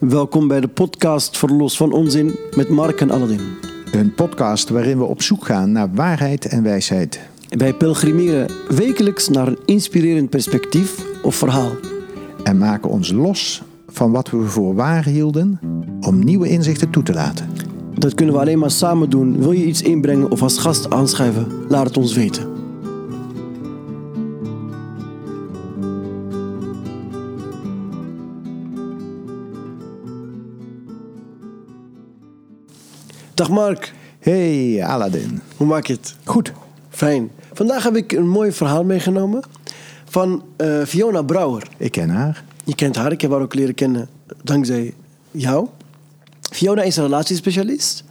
Welkom bij de podcast Verlos van Onzin met Mark en Aladdin. Een podcast waarin we op zoek gaan naar waarheid en wijsheid. Wij pelgrimeren wekelijks naar een inspirerend perspectief of verhaal. En maken ons los van wat we voor waar hielden om nieuwe inzichten toe te laten. Dat kunnen we alleen maar samen doen. Wil je iets inbrengen of als gast aanschuiven? Laat het ons weten. Dag Mark, Hey Aladdin. hoe maak je het? Goed. Fijn. Vandaag heb ik een mooi verhaal meegenomen van eh, Fiona Brouwer. Ik ken haar. Je kent haar, ik heb haar ook leren kennen dankzij jou. Fiona is een relatiespecialist.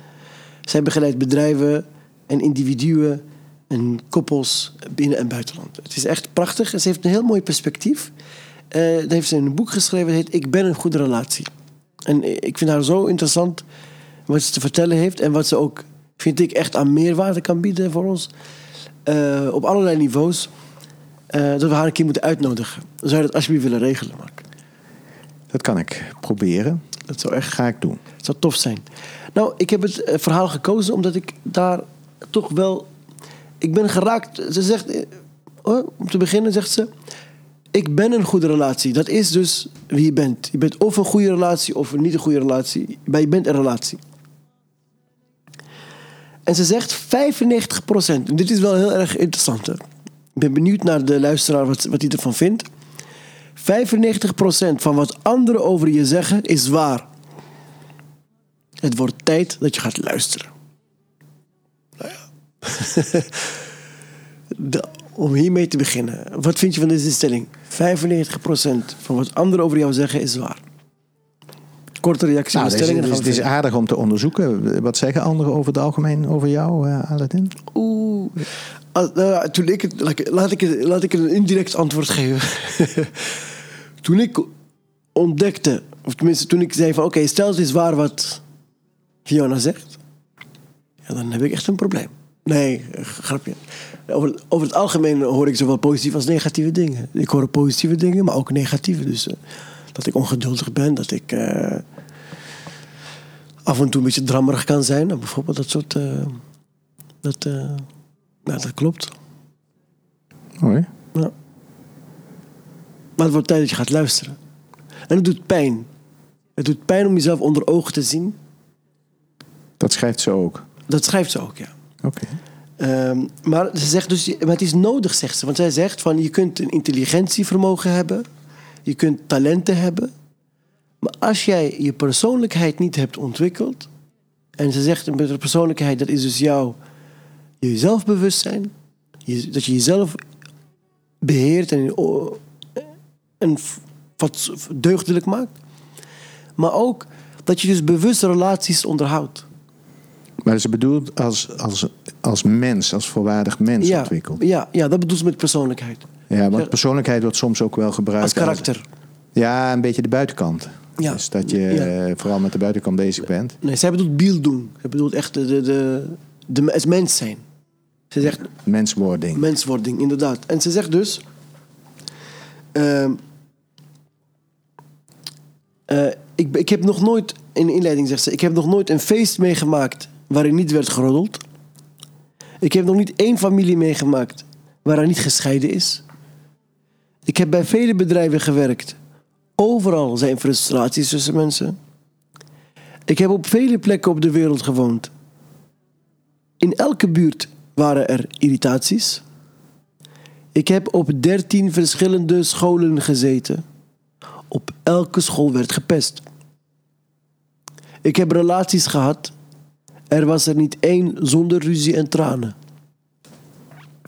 Zij begeleidt bedrijven en individuen en koppels binnen en buitenland. Het is echt prachtig en ze heeft een heel mooi perspectief. Eh dan heeft ze een boek geschreven, dat heet Ik ben een goede relatie. En ik vind haar zo interessant wat ze te vertellen heeft en wat ze ook, vind ik, echt aan meerwaarde kan bieden voor ons. Eh, op allerlei niveaus. eh, dat we haar een keer moeten uitnodigen. Zou je dat alsjeblieft willen regelen, Mark? Dat kan ik proberen. Dat zou echt Ga ik doen. het zou tof zijn. Nou, ik heb het eh, verhaal gekozen omdat ik daar toch wel. Ik ben geraakt. Ze zegt. oh, om te beginnen zegt ze. Ik ben een goede relatie. Dat is dus wie je bent. Je bent of een goede relatie of een niet een goede relatie. Maar je bent een relatie. En ze zegt 95%. En dit is wel heel erg interessant. Hè? Ik ben benieuwd naar de luisteraar wat, wat hij ervan vindt. 95% van wat anderen over je zeggen is waar. Het wordt tijd dat je gaat luisteren. Nou ja. Om hiermee te beginnen. Wat vind je van deze stelling? 95% van wat anderen over jou zeggen is waar. Korte reactie Nou, het is, het aardig om te onderzoeken. Wat zeggen anderen over het algemeen over jou, eh, Aladdin? Oeh. Ah, nou toen ik het, laat ik- laat ik, een indirect antwoord geven. toen ik ontdekte, of tenminste toen ik zei van... Oké, stel het is waar wat Fiona zegt. Ja, dan heb ik echt een probleem. Nee, grapje. Over, over het algemeen hoor ik zowel positieve als negatieve dingen. Ik hoor positieve dingen, maar ook negatieve. Dus eh, dat ik ongeduldig ben, dat ik eh, af en toe een beetje drammerig kan zijn. Nou, bijvoorbeeld dat soort... eh, dat, eh, nou, dat klopt. Hoi. Ja. Maar het wordt tijd dat je gaat luisteren. En het doet pijn. Het doet pijn om jezelf onder ogen te zien. Dat schrijft ze ook. Dat schrijft ze ook, ja. Oké. Ehm, maar ze zegt dus, maar het is nodig, zegt ze. Want zij zegt van, je kunt een intelligentievermogen hebben. Je kunt talenten hebben. Maar als jij je persoonlijkheid niet hebt ontwikkeld... En ze zegt, met de persoonlijkheid, dat is dus jouw je zelfbewustzijn. Je, dat je jezelf beheert en, en wat deugdelijk maakt. Maar ook dat je dus bewust relaties onderhoudt. Maar ze bedoelt als, als, als mens, als volwaardig mens Ja, ontwikkeld. ja, ja, dat bedoelt ze met persoonlijkheid. Ja, want persoonlijkheid wordt soms ook wel gebruikt Als karakter. ja, een beetje de buitenkant. Ja. Dus dat je Ja. eh, vooral met de buitenkant bezig bent. Nee, zij bedoelt biel doen. Zij bedoelt echt de, de, de, de, het mens zijn. Ze zegt Menswording. menswording, inderdaad. En ze zegt dus... ehm, eh, ik, ik heb nog nooit, in de inleiding zegt ze... Ik heb nog nooit een feest meegemaakt waarin niet werd geroddeld. Ik heb nog niet één familie meegemaakt waar er niet gescheiden is. Ik heb bij vele bedrijven gewerkt. Overal zijn frustraties tussen mensen. Ik heb op vele plekken op de wereld gewoond. In elke buurt waren er irritaties. Ik heb op dertien verschillende scholen gezeten. Op elke school werd gepest. Ik heb relaties gehad. Er was er niet één zonder ruzie en tranen.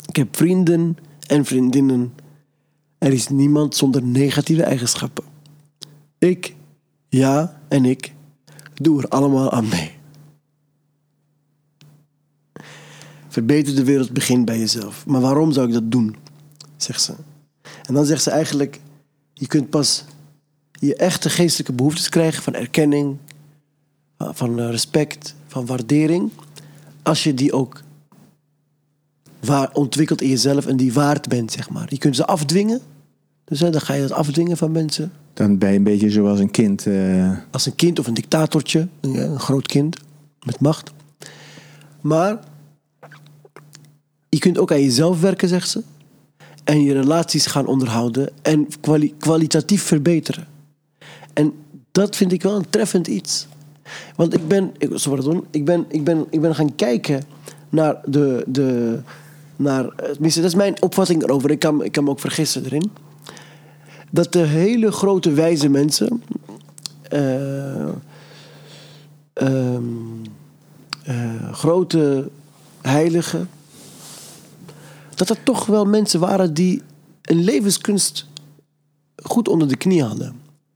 Ik heb vrienden en vriendinnen. Er is niemand zonder negatieve eigenschappen. Ik, ja en ik, doe er allemaal aan mee. Verbeter de wereld begint bij jezelf. Maar waarom zou ik dat doen? Zegt ze. En dan zegt ze eigenlijk: je kunt pas je echte geestelijke behoeftes krijgen van erkenning, van respect, van waardering, als je die ook waar ontwikkelt in jezelf en die waard bent, zeg maar. Je kunt ze afdwingen. Dus hè, dan ga je dat afdwingen van mensen. Dan ben je een beetje zoals een kind. eh, Als een kind of een dictatortje, een, groot kind met macht. Maar je kunt ook aan jezelf werken, zegt ze. En je relaties gaan onderhouden en kwali- kwalitatief verbeteren. En dat vind ik wel een treffend iets. Want ik ben, ik, pardon, ik ben, ik ben, ik ben gaan kijken naar de, de naar, eh, tenminste, dat is mijn opvatting erover. Ik kan, ik kan me ook vergissen erin. Dat de hele grote wijze mensen, eh, ehm, eh, grote heiligen, dat er toch wel mensen waren die een levenskunst goed onder de knie hadden.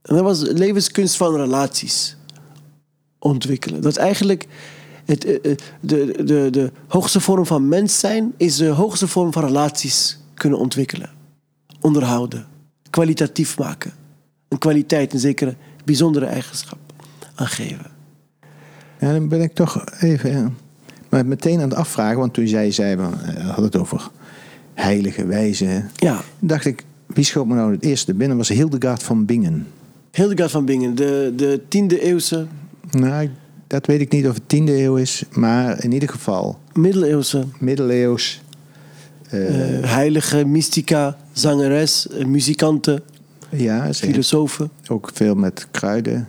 En dat was de levenskunst van relaties ontwikkelen. Dat eigenlijk het, eh, de, de, de hoogste vorm van mens zijn is de hoogste vorm van relaties kunnen ontwikkelen, onderhouden, kwalitatief maken. Een kwaliteit, een zekere bijzondere eigenschap aangeven. Ja, dan ben ik toch even eh, maar meteen aan het afvragen. Want toen jij zei, we hadden het over heilige wijze. Ja, dacht ik, wie schoot me nou het eerste binnen? was Hildegard van Bingen. Hildegard van Bingen, de, de 10e eeuwse, Nou, dat weet ik niet of het tiende eeuw is. Maar in ieder geval middeleeuwse middeleeuws. Eh, eh, heilige, mystica, zangeres, eh, muzikante, ja, ze heeft filosofe, ook veel met kruiden.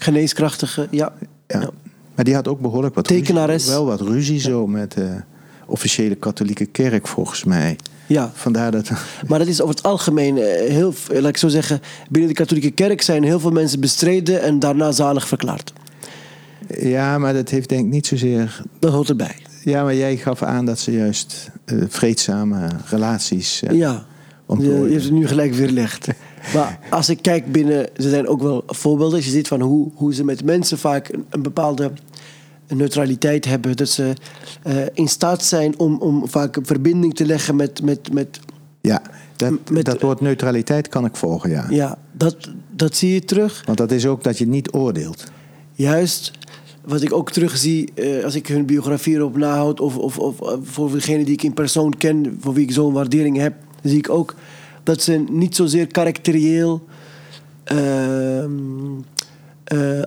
geneeskrachtige. Ja, Ja. Ja. Maar die had ook behoorlijk wat Tekenares. ruzie, wel wat ruzie zo met de officiële katholieke kerk volgens mij. ja. Vandaar dat. Maar dat is over het algemeen heel, laat ik zo zeggen, binnen de katholieke kerk zijn heel veel mensen bestreden en daarna zalig verklaard. Ja, maar dat heeft denk ik niet zozeer. Dat hoort erbij. Ja, maar jij gaf aan dat ze juist eh, vreedzame relaties. eh, Ja, je, je hebt het nu gelijk weerlegd. Maar als ik kijk binnen, er zijn ook wel voorbeelden. Als je ziet van hoe, hoe ze met mensen vaak een, een bepaalde neutraliteit hebben. Dat ze eh, in staat zijn om, om vaak een verbinding te leggen met, met, met Ja, dat, Met- dat woord neutraliteit kan ik volgen, ja. ja, dat, dat zie je terug. Want dat is ook dat je niet oordeelt. Juist, wat ik ook terugzie eh, als ik hun biografie erop nahoud... Of, of, of eh, voor degene die ik in persoon ken, voor wie ik zo'n waardering heb... zie ik ook dat ze niet zozeer karakterieel eh,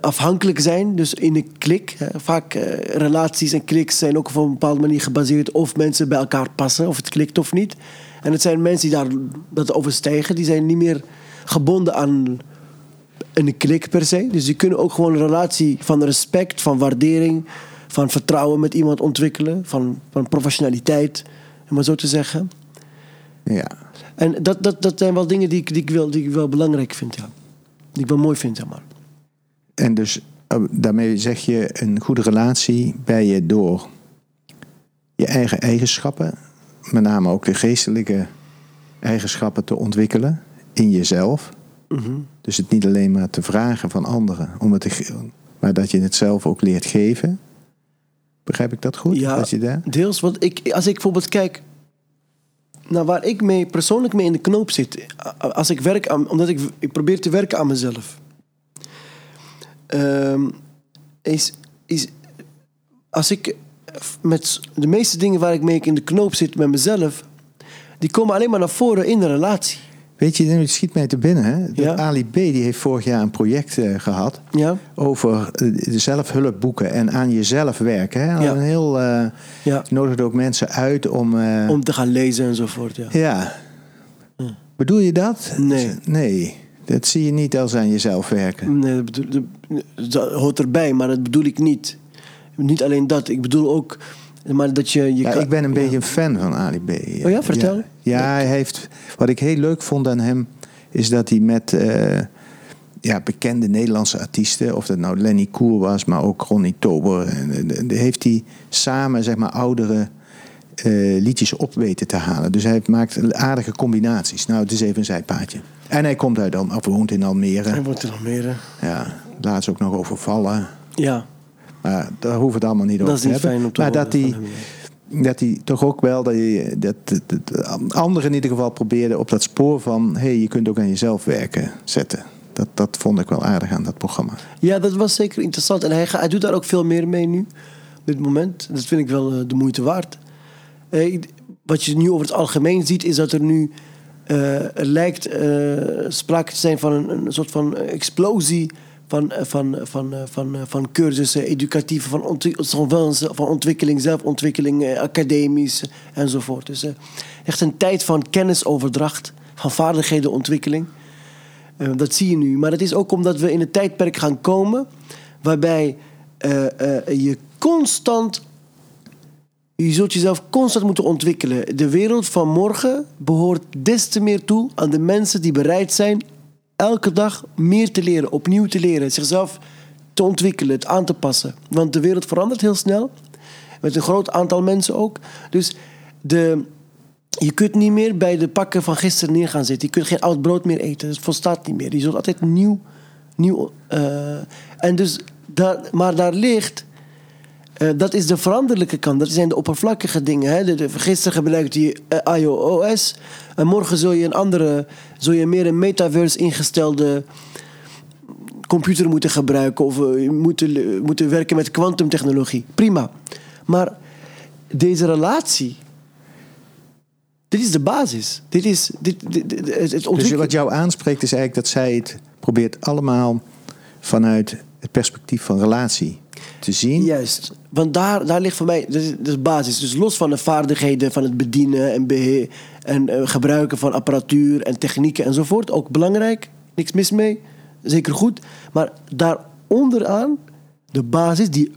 afhankelijk zijn. Dus in een klik. Hè. Vaak relaties en kliks zijn ook op een bepaalde manier gebaseerd... of mensen bij elkaar passen, of het klikt of niet. En het zijn mensen die daar dat overstijgen. Die zijn niet meer gebonden aan een klik per se. Dus die kunnen ook gewoon een relatie van respect, van waardering, van vertrouwen met iemand ontwikkelen, van, van professionaliteit, om maar zo te zeggen. Ja. En dat, dat, dat zijn wel dingen die ik, die, ik wel, die ik wel belangrijk vind, ja. Die ik wel mooi vind, zeg maar. En dus eh, daarmee zeg je een goede relatie bij je door je eigen eigenschappen, met name ook de geestelijke eigenschappen te ontwikkelen in jezelf. Dus het niet alleen maar te vragen van anderen, om het te, ge- maar dat je het zelf ook leert geven. Begrijp ik dat goed? Ja, Dat je daar? deels. Want ik, als ik bijvoorbeeld kijk naar waar ik mee, persoonlijk mee in de knoop zit. Als ik werk aan, omdat ik, ik probeer te werken aan mezelf. Ehm, is, is, als ik met de meeste dingen waar ik mee in de knoop zit met mezelf, die komen alleen maar naar voren in de relatie. Weet je, het schiet mij te binnen. Hè? Dat Ja. Ali B. die heeft vorig jaar een project eh, gehad Ja, over eh, zelfhulpboeken en aan jezelf werken. Hè? Ja. Een heel, eh ja. nodigde ook mensen uit om... om te gaan lezen enzovoort. Ja. Ja. Bedoel je dat? Nee. Nee, dat zie je niet als aan jezelf werken. Nee, dat, bedoel, dat- dat hoort erbij, maar dat bedoel ik niet. Niet alleen dat, ik bedoel ook maar dat je... je Ja, kan- ik ben een ja. beetje een fan van Ali B. Oh ja, vertel. Ja, Ja, hij heeft... Wat ik heel leuk vond aan hem... is dat hij met eh, ja, bekende Nederlandse artiesten... of dat nou Lenny Koer was, maar ook Ronnie Tober... en, en, heeft hij samen, zeg maar, oudere... eh, liedjes op weten te halen. Dus hij maakt aardige combinaties. Nou, het is even een zijpaadje. En hij komt uit, of woont in Almere. Er er nog meer. hè? Ja, laatst ook nog over vallen. Ja, Maar daar hoeven we het allemaal niet Dat over is te niet hebben. fijn om te maar horen dat hem, dat hij toch ook wel, dat, je, dat, dat, dat anderen in ieder geval probeerde op dat spoor van... hé, hey, je kunt ook aan jezelf werken zetten. Dat, dat vond ik wel aardig aan dat programma. ja dat was zeker interessant. En hij, hij doet daar ook veel meer mee nu, op dit moment. Dat vind ik wel eh, de moeite waard. Eh, wat je nu over het algemeen ziet, is dat er nu er lijkt sprake te zijn van een, een soort van explosie van, eh, van, van, eh, van, eh, van cursussen, educatieve, van, ontwik- van, van ontwikkeling, zelfontwikkeling, academisch enzovoort. Dus echt een tijd van kennisoverdracht, van vaardigheidenontwikkeling. Eh, dat zie je nu. Maar het is ook omdat we in een tijdperk gaan komen waarbij je constant. Je zult jezelf constant moeten ontwikkelen. De wereld van morgen behoort des te meer toe aan de mensen die bereid zijn elke dag meer te leren, opnieuw te leren, zichzelf te ontwikkelen, het aan te passen. Want de wereld verandert heel snel, met een groot aantal mensen ook. Dus de, je kunt niet meer bij de pakken van gisteren neer gaan zitten. Je kunt geen oud brood meer eten. Dat volstaat niet meer. Je zult altijd nieuw. nieuw eh, en dus daar, maar daar ligt. Eh, dat is de veranderlijke kant. Dat zijn de oppervlakkige dingen. Hè? De, de, gisteren gebruikte je eh, iOS. En morgen zul je een andere. Zul je meer een metaverse ingestelde computer moeten gebruiken. Of eh, moeten, moeten werken met kwantumtechnologie. Prima. Maar deze relatie. Dit is de basis. Dit is dit, dit, dit- het, het Dus ontwikkelen. wat jou aanspreekt is eigenlijk dat zij het probeert allemaal vanuit het perspectief van relatie te zien. Juist. Want daar, daar ligt voor mij, dat is basis. Dus los van de vaardigheden van het bedienen en beheer en eh, gebruiken van apparatuur en technieken enzovoort, ook belangrijk, niks mis mee, zeker goed. Maar daar onderaan, de basis die,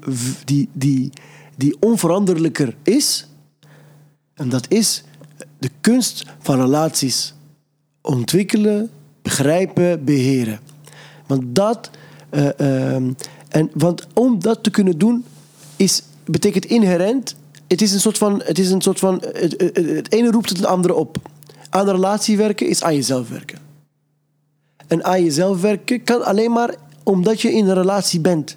die, die, die onveranderlijker is, en dat is de kunst van relaties ontwikkelen, begrijpen, beheren. Want dat. Eh, ehm, en, want om dat te kunnen doen, is, betekent inherent. Het is een soort van. Het, is een soort van het, ene roept het andere op. Aan de relatie werken is aan jezelf werken. En aan jezelf werken kan alleen maar omdat je in een relatie bent.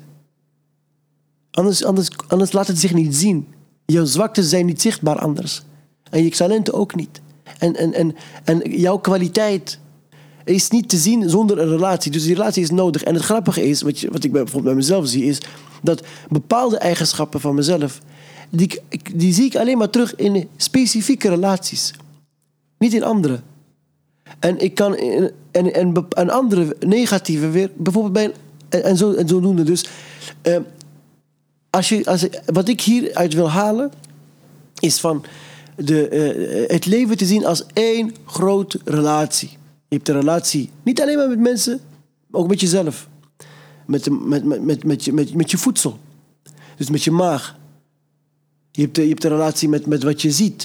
Anders, anders, anders laat het zich niet zien. Jouw zwaktes zijn niet zichtbaar anders. En je talenten ook niet. En, en, en, en jouw kwaliteit is niet te zien zonder een relatie. Dus die relatie is nodig. En het grappige is, wat, wat ik bij, bijvoorbeeld bij mezelf zie, is dat bepaalde eigenschappen van mezelf, die, die zie ik alleen maar terug in specifieke relaties. Niet in andere. En ik kan en, en, bep- en andere negatieve weer, bijvoorbeeld bij. En, en, zo, en zodoende. Dus eh, als je, als, wat ik hieruit wil halen, is van de, eh, het leven te zien als één grote relatie. Je hebt een relatie niet alleen maar met mensen, maar ook met jezelf. Met, met, met, met, met, je, met, met je voedsel. Dus met je maag. Je hebt, je hebt een relatie met, met wat je ziet.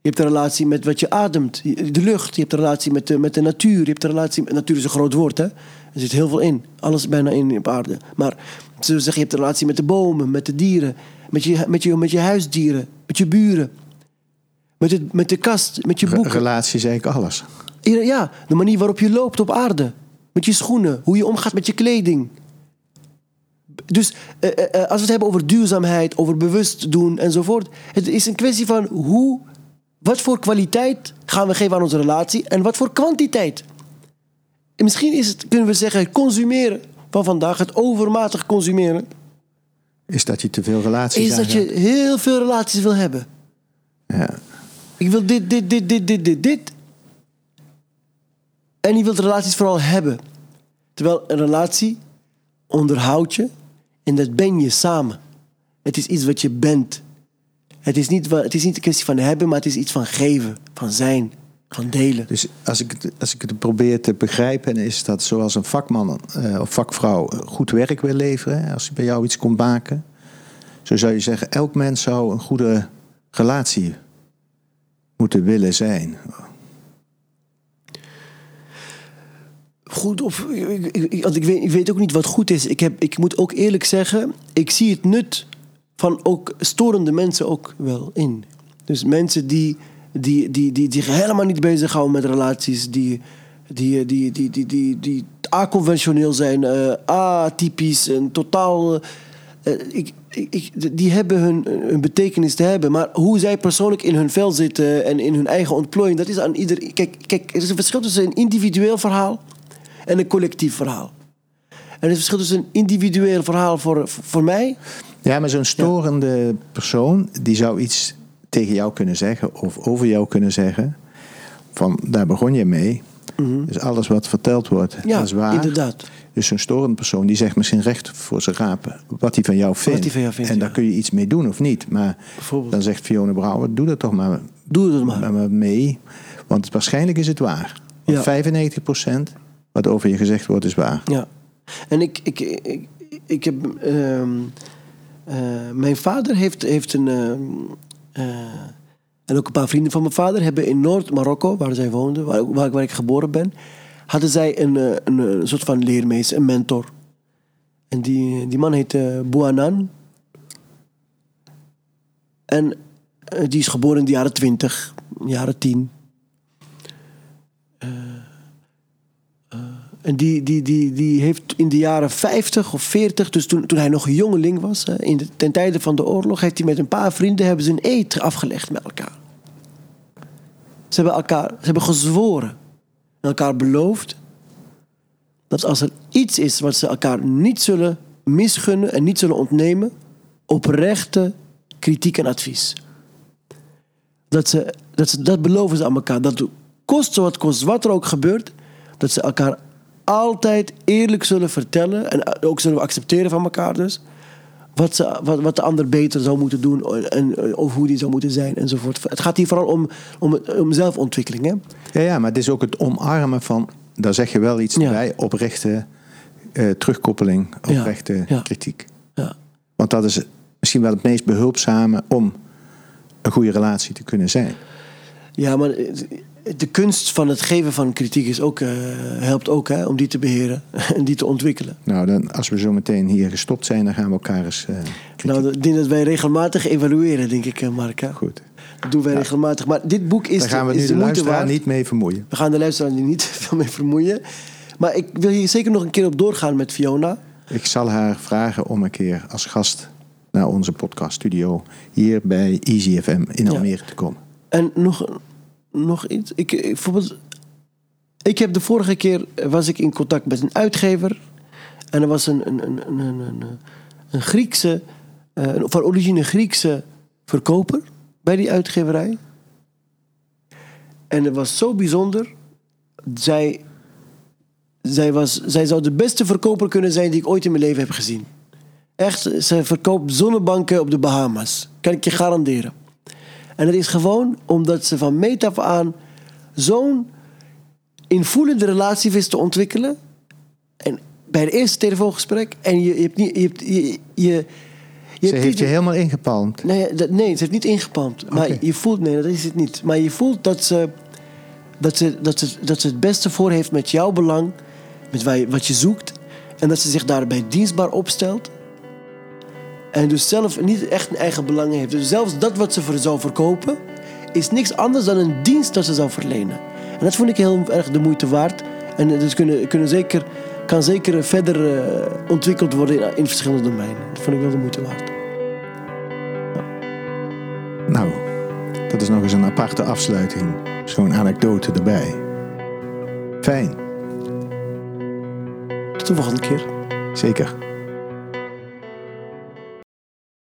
Je hebt een relatie met wat je ademt, de lucht. Je hebt een relatie met de, met de natuur. Je hebt een relatie met, natuur is een groot woord, hè? Er zit heel veel in. Alles bijna in op aarde. Maar we zeggen, je hebt een relatie met de bomen, met de dieren, met je, met je, met je huisdieren, met je buren. Met, het, met de kast, met je boeken. relatie is eigenlijk alles. Ja, de manier waarop je loopt op aarde. Met je schoenen, hoe je omgaat met je kleding. Dus eh, eh, eh, als we het hebben over duurzaamheid, over bewust doen enzovoort. Het is een kwestie van hoe, wat voor kwaliteit gaan we geven aan onze relatie en wat voor kwantiteit. En misschien is het, kunnen we zeggen, het consumeren van vandaag, het overmatig consumeren, Is dat je te veel relaties is dat je heel veel relaties wil hebben. Ja. Ik wil dit, dit, dit, dit, dit, dit, dit. En je wilt relaties vooral hebben. Terwijl een relatie onderhoud je en dat ben je samen. Het is iets wat je bent. Het is niet, het is niet een kwestie van hebben, maar het is iets van geven, van zijn, van delen. Dus als ik, als ik het probeer te begrijpen, is dat zoals een vakman eh, of vakvrouw goed werk wil leveren, als hij bij jou iets komt maken, zo zou je zeggen, elk mens zou een goede relatie moeten willen zijn. Goed, of, want ik, weet, ik weet ook niet wat goed is. Ik, heb, ik moet ook eerlijk zeggen, ik zie het nut van ook storende mensen ook wel in. Dus mensen die, die, die, die, zich helemaal niet bezighouden met relaties, die, die, die, die, die, die, die aconventioneel zijn, eh, atypisch en totaal. eh, eh, ik, ik, ik- die hebben hun, hun betekenis te hebben. Maar hoe zij persoonlijk in hun vel zitten en in hun eigen ontplooiing, dat is aan ieder. Kijk, kijk, er is een verschil tussen een individueel verhaal en een collectief verhaal. En er is een verschil tussen een individueel verhaal voor, voor mij. Ja, maar zo'n storende persoon, die zou iets tegen jou kunnen zeggen of over jou kunnen zeggen. van, daar begon je mee. Dus alles wat verteld wordt, Ja, dat is waar. inderdaad. Dus zo'n storende persoon die zegt misschien recht voor zijn rapen wat hij van jou vindt. van jou vindt, en daar ja. kun je iets mee doen of niet. Maar dan zegt Fiona Brouwer, doe dat toch maar, Doe het maar. maar, maar mee. Want waarschijnlijk is het waar. Want Ja. 95% wat over je gezegd wordt is waar. Ja. En ik, ik, ik, ik heb. ehm, eh, mijn vader heeft, heeft een. ehm, eh, en ook een paar vrienden van mijn vader hebben in Noord-Marokko, waar zij woonden, waar, waar, ik geboren ben, hadden zij een, eh, een, soort van leermeester, een mentor. En die, die man heette Bouanan. En die is geboren in de jaren 20, jaren 10. En die, die, die, die heeft in de jaren 50 of 40, dus toen, toen hij nog een jongeling was, in de, ten tijde van de oorlog, heeft hij met een paar vrienden hebben ze een eed afgelegd met elkaar. Ze hebben, elkaar, ze hebben gezworen en elkaar beloofd dat als er iets is wat ze elkaar niet zullen misgunnen en niet zullen ontnemen, oprechte kritiek en advies. Dat, ze, dat, ze, dat beloven ze aan elkaar. Dat kost wat kost, wat er ook gebeurt, dat ze elkaar altijd eerlijk zullen vertellen en ook zullen accepteren van elkaar dus. Wat, ze, wat, wat de ander beter zou moeten doen en, of hoe die zou moeten zijn enzovoort. Het gaat hier vooral om, om, om zelfontwikkeling. Hè? Ja, ja, maar het is ook het omarmen van, daar zeg je wel iets Ja. bij, oprechte eh, terugkoppeling, oprechte ja. kritiek. Ja. Want dat is misschien wel het meest behulpzame om een goede relatie te kunnen zijn. Ja, maar de kunst van het geven van kritiek is ook, eh, helpt ook hè, om die te beheren en die te ontwikkelen. Nou, dan, als we zo meteen hier gestopt zijn, dan gaan we elkaar eens eh. Nou, ik denk dat wij regelmatig evalueren, denk ik, eh, Mark. hè? Goed. Dat doen wij regelmatig. Maar dit boek is, Daar gaan we nu de de luisteraar waard. niet mee vermoeien. We gaan de luisteraar er niet veel mee vermoeien. Maar ik wil hier zeker nog een keer op doorgaan met Fiona. Ik zal haar vragen om een keer als gast naar onze podcaststudio hier bij Easy FM in Ja. Almere te komen. En nog, nog iets. Ik, bijvoorbeeld, ik heb de vorige keer was ik in contact met een uitgever. En er was een, een, een, een, een, een, Griekse, eh, van origine Griekse verkoper bij die uitgeverij. En het was zo bijzonder. Zij, zij, was, zij zou de beste verkoper kunnen zijn die ik ooit in mijn leven heb gezien. Echt, zij verkoopt zonnebanken op de Bahama's. Kan ik je garanderen. En het is gewoon omdat ze van meet af aan zo'n invoelende relatie wist te ontwikkelen. En bij het eerste telefoongesprek. En je, je hebt niet. Je, hebt, je, je, je Ze hebt heeft niet- je helemaal ingepalmd. Nee, dat, nee, ze heeft niet ingepalmd. Maar je voelt, nee, dat is het niet. Maar je voelt dat ze, dat ze, dat ze, dat ze het beste voor heeft met jouw belang, met wat je zoekt. En dat ze zich daarbij dienstbaar opstelt. En dus zelf niet echt een eigen belang heeft. Dus zelfs dat wat ze voor zou verkopen, is niks anders dan een dienst dat ze zou verlenen. En dat vond ik heel erg de moeite waard. En dus kunnen, kunnen zeker, kan zeker verder eh, ontwikkeld worden in, in verschillende domeinen. Dat vond ik wel de moeite waard. Nou, dat is nog eens een aparte afsluiting. Zo'n anekdote erbij. Fijn, Tot de volgende keer. zeker.